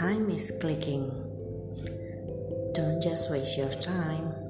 time is clicking. Don't just waste your time.